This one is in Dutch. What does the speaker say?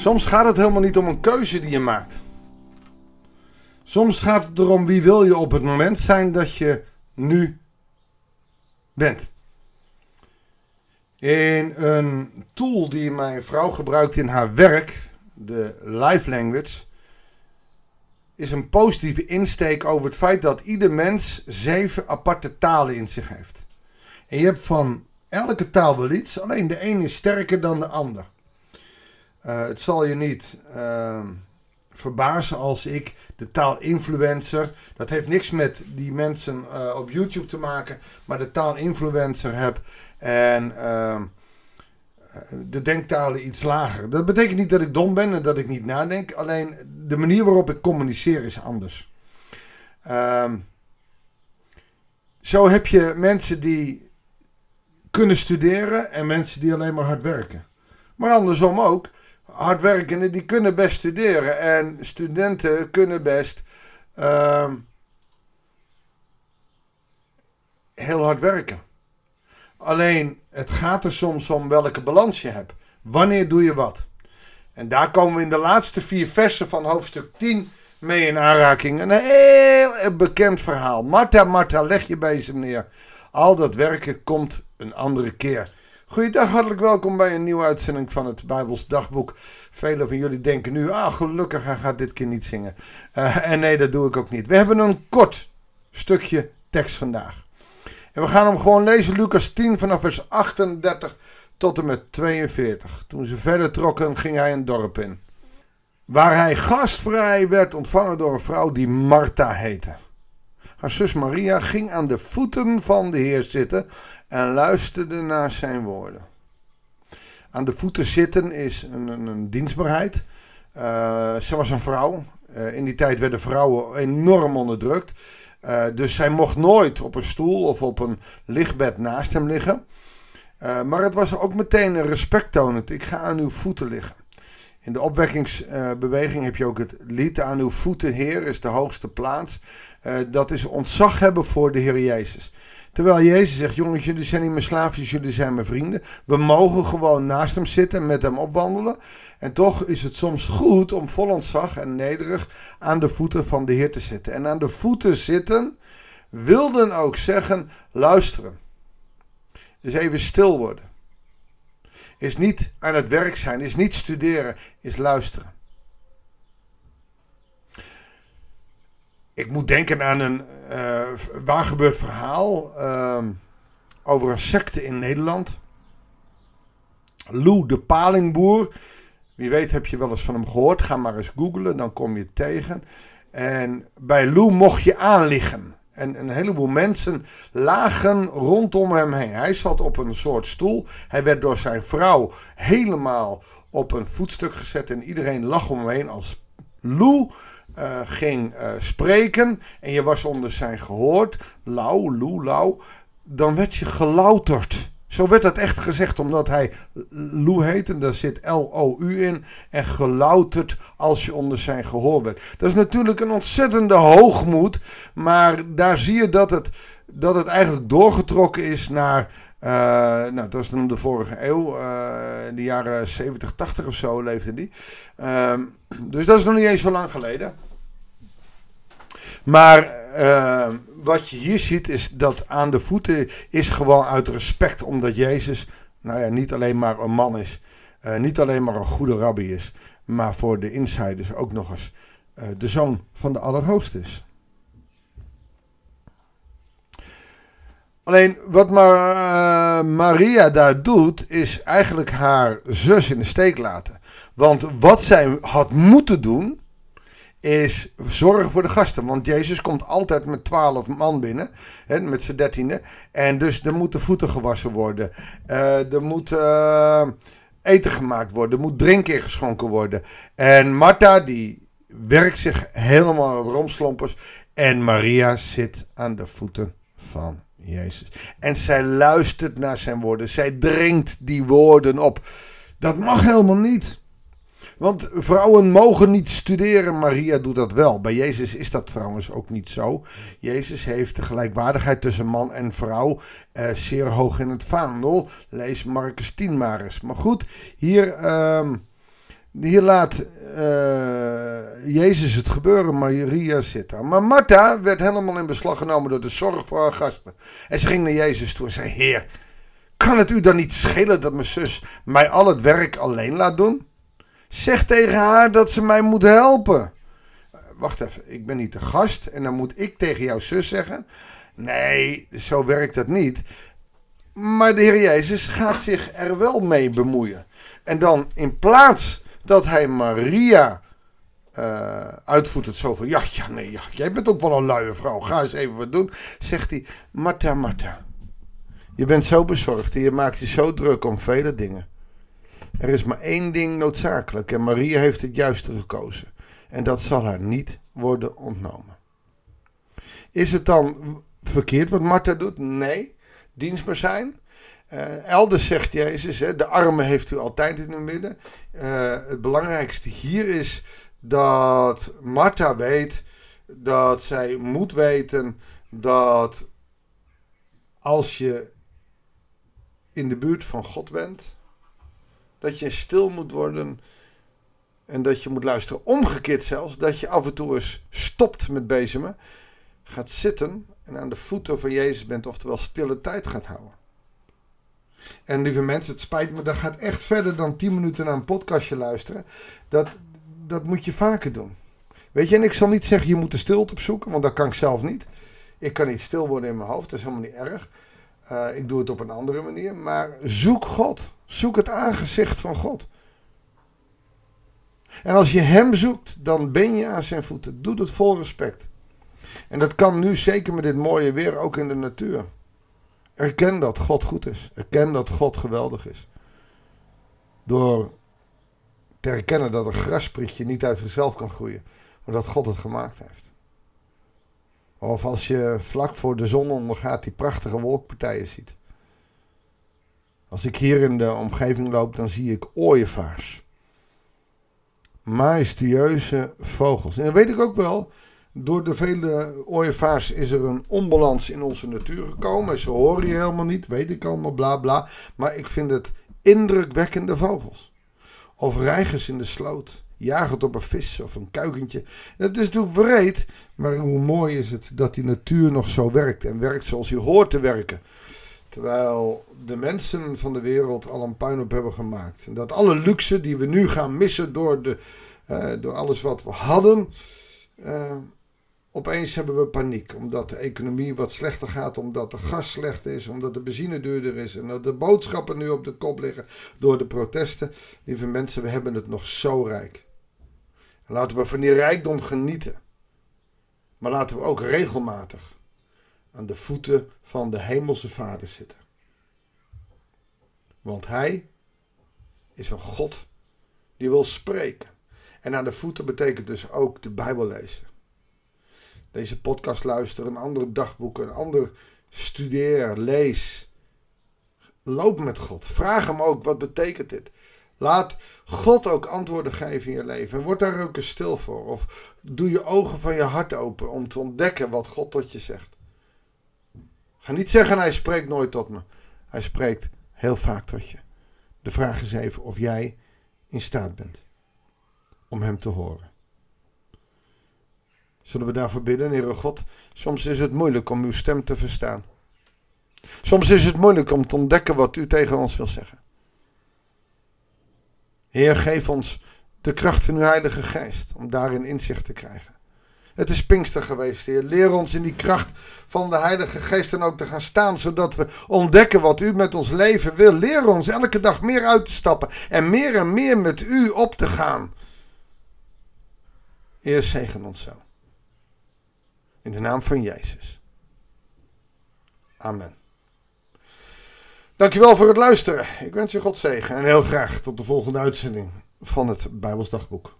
Soms gaat het helemaal niet om een keuze die je maakt. Soms gaat het erom wie wil je op het moment zijn dat je nu bent. In een tool die mijn vrouw gebruikt in haar werk, de Life Language, is een positieve insteek over het feit dat ieder mens zeven aparte talen in zich heeft. En je hebt van elke taal wel iets, alleen de een is sterker dan de ander. Uh, het zal je niet uh, verbazen als ik de taal influencer, dat heeft niks met die mensen uh, op YouTube te maken, maar de taal influencer heb en ehm, de denktalen iets lager. Dat betekent niet dat ik dom ben en dat ik niet nadenk, alleen de manier waarop ik communiceer is anders. Ehm, zo heb je mensen die kunnen studeren en mensen die alleen maar hard werken. Maar andersom ook hardwerkenden die kunnen best studeren. En studenten kunnen best uh, heel hard werken. Alleen het gaat er soms om welke balans je hebt. Wanneer doe je wat? En daar komen we in de laatste vier versen van hoofdstuk 10 mee in aanraking. Een heel bekend verhaal. Martha, Martha, leg je bezem neer. Al dat werken komt een andere keer. Goeiedag, hartelijk welkom bij een nieuwe uitzending van het Bijbels Dagboek. Velen van jullie denken nu, ah gelukkig, hij gaat dit keer niet zingen. Uh, en nee, dat doe ik ook niet. We hebben een kort stukje tekst vandaag. En we gaan hem gewoon lezen, Lucas 10 vanaf vers 38 tot en met 42. Toen ze verder trokken, ging hij een dorp in. Waar hij gastvrij werd ontvangen door een vrouw die Martha heette. Haar zus Maria ging aan de voeten van de Heer zitten en luisterde naar zijn woorden. Aan de voeten zitten is een, een, een dienstbaarheid. Uh, ze was een vrouw. Uh, in die tijd werden vrouwen enorm onderdrukt. Uh, dus zij mocht nooit op een stoel of op een lichtbed naast hem liggen. maar het was ook meteen een respecttonend. Ik ga aan uw voeten liggen. In de opwekkingsbeweging heb je ook het lied aan uw voeten, Heer, is de hoogste plaats. dat is ontzag hebben voor de Heer Jezus. Terwijl Jezus zegt, jongens, jullie zijn niet mijn slaafjes, jullie zijn mijn vrienden. We mogen gewoon naast hem zitten en met hem opwandelen. En toch is het soms goed om vol ontzag en nederig aan de voeten van de Heer te zitten. En aan de voeten zitten wilden ook zeggen, luisteren. Dus even stil worden. Is niet aan het werk zijn, is niet studeren, is luisteren. Ik moet denken aan een uh, waar gebeurt verhaal uh, over een secte in Nederland. Lou de Palingboer. Wie weet heb je wel eens van hem gehoord. Ga maar eens googlen, dan kom je tegen. En bij Lou mocht je aanliggen. En een heleboel mensen lagen rondom hem heen. Hij zat op een soort stoel. Hij werd door zijn vrouw helemaal op een voetstuk gezet. En iedereen lag om hem heen als Lou uh, ging uh, spreken en je was onder zijn gehoord, lauw, loe, lauw, dan werd je gelouterd. Zo werd dat echt gezegd, omdat hij Lou heette, daar zit L-O-U in, en gelouterd als je onder zijn gehoor werd. Dat is natuurlijk een ontzettende hoogmoed, maar daar zie je dat het, dat het eigenlijk doorgetrokken is naar uh, nou, dat was dan de vorige eeuw, uh, in de jaren 70, 80 of zo leefde die. Uh, dus dat is nog niet eens zo lang geleden. Maar uh, wat je hier ziet is dat aan de voeten is gewoon uit respect, omdat Jezus, nou ja, niet alleen maar een man is, niet alleen maar een goede rabbi is, maar voor de insiders ook nog eens de zoon van de Allerhoogste is. Alleen wat uh, Maria daar doet, is eigenlijk haar zus in de steek laten. Want wat zij had moeten doen, is zorgen voor de gasten. Want Jezus komt altijd met twaalf man binnen, hè, met zijn dertiende. En dus er moeten voeten gewassen worden. Uh, er moet uh, eten gemaakt worden. Er moet drinken ingeschonken worden. En Martha, die werkt zich helemaal romslompers. En Maria zit aan de voeten van Jezus. En zij luistert naar zijn woorden. Zij dringt die woorden op. Dat mag helemaal niet. Want vrouwen mogen niet studeren. Maria doet dat wel. Bij Jezus is dat trouwens ook niet zo. Jezus heeft de gelijkwaardigheid tussen man en vrouw eh, zeer hoog in het vaandel. Lees Marcus 10 maar eens. Maar goed, hier. Uh, Hier laat uh, Jezus het gebeuren, Maria zit daar. Maar Martha werd helemaal in beslag genomen door de zorg voor haar gasten. En ze ging naar Jezus toe en zei: Heer, kan het u dan niet schelen dat mijn zus mij al het werk alleen laat doen? Zeg tegen haar dat ze mij moet helpen. Wacht even, ik ben niet de gast en dan moet ik tegen jouw zus zeggen. Nee, zo werkt dat niet. Maar de Heer Jezus gaat zich er wel mee bemoeien. En dan in plaats dat hij Maria uh, uitvoert het zo van... Ja, ja, nee, ja, jij bent ook wel een luie vrouw. Ga eens even wat doen. Zegt hij, Martha, Martha. Je bent zo bezorgd en je maakt je zo druk om vele dingen. Er is maar één ding noodzakelijk en Maria heeft het juiste gekozen. En dat zal haar niet worden ontnomen. Is het dan verkeerd wat Martha doet? Nee. Dienstbaar zijn. Uh, elders zegt Jezus, hè, de armen heeft u altijd in uw midden. Uh, het belangrijkste hier is dat Martha weet dat zij moet weten dat als je in de buurt van God bent, dat je stil moet worden en dat je moet luisteren. Omgekeerd zelfs, dat je af en toe eens stopt met bezemen, gaat zitten en aan de voeten van Jezus bent, oftewel stille tijd gaat houden. En lieve mensen, het spijt me, dat gaat echt verder dan 10 minuten naar een podcastje luisteren. Dat, dat moet je vaker doen. Weet je, en ik zal niet zeggen je moet de stilte opzoeken, want dat kan ik zelf niet. Ik kan niet stil worden in mijn hoofd, dat is helemaal niet erg. Uh, ik doe het op een andere manier. Maar zoek God. Zoek het aangezicht van God. En als je Hem zoekt, dan ben je aan zijn voeten. Doe het vol respect. En dat kan nu zeker met dit mooie weer ook in de natuur. Erken dat God goed is. Erken dat God geweldig is. Door te erkennen dat een grasprietje niet uit zichzelf kan groeien, maar dat God het gemaakt heeft. Of als je vlak voor de zon ondergaat die prachtige wolkpartijen ziet. Als ik hier in de omgeving loop, dan zie ik ooievaars. Majestueuze vogels. En dat weet ik ook wel. Door de vele ooievaars is er een onbalans in onze natuur gekomen. Ze horen je helemaal niet, weet ik allemaal, bla bla. Maar ik vind het indrukwekkende vogels. Of reigers in de sloot jagend op een vis of een kuikentje. Dat is natuurlijk vreed, maar hoe mooi is het dat die natuur nog zo werkt en werkt zoals hij hoort te werken. Terwijl de mensen van de wereld al een puinhoop hebben gemaakt. En dat alle luxe die we nu gaan missen door, de, uh, door alles wat we hadden, uh, Opeens hebben we paniek, omdat de economie wat slechter gaat, omdat de gas slecht is, omdat de benzine duurder is en dat de boodschappen nu op de kop liggen door de protesten. Lieve mensen, we hebben het nog zo rijk. En laten we van die rijkdom genieten. Maar laten we ook regelmatig aan de voeten van de Hemelse Vader zitten. Want Hij is een God die wil spreken. En aan de voeten betekent dus ook de Bijbel lezen deze podcast luisteren, een ander dagboek, een ander studeer, lees. Loop met God. Vraag hem ook, wat betekent dit? Laat God ook antwoorden geven in je leven. En word daar ook eens stil voor. Of doe je ogen van je hart open om te ontdekken wat God tot je zegt. Ga niet zeggen, hij spreekt nooit tot me. Hij spreekt heel vaak tot je. De vraag is even of jij in staat bent om hem te horen. Zullen we daarvoor bidden, Heere God? Soms is het moeilijk om uw stem te verstaan. Soms is het moeilijk om te ontdekken wat u tegen ons wil zeggen. Heer, geef ons de kracht van uw Heilige Geest om daarin inzicht te krijgen. Het is Pinkster geweest, Heer. Leer ons in die kracht van de Heilige Geest dan ook te gaan staan, zodat we ontdekken wat U met ons leven wil. Leer ons elke dag meer uit te stappen en meer en meer met U op te gaan. Heer, zegen ons zo. In de naam van Jezus. Amen. Dankjewel voor het luisteren. Ik wens je God zegen en heel graag tot de volgende uitzending van het Bijbelsdagboek.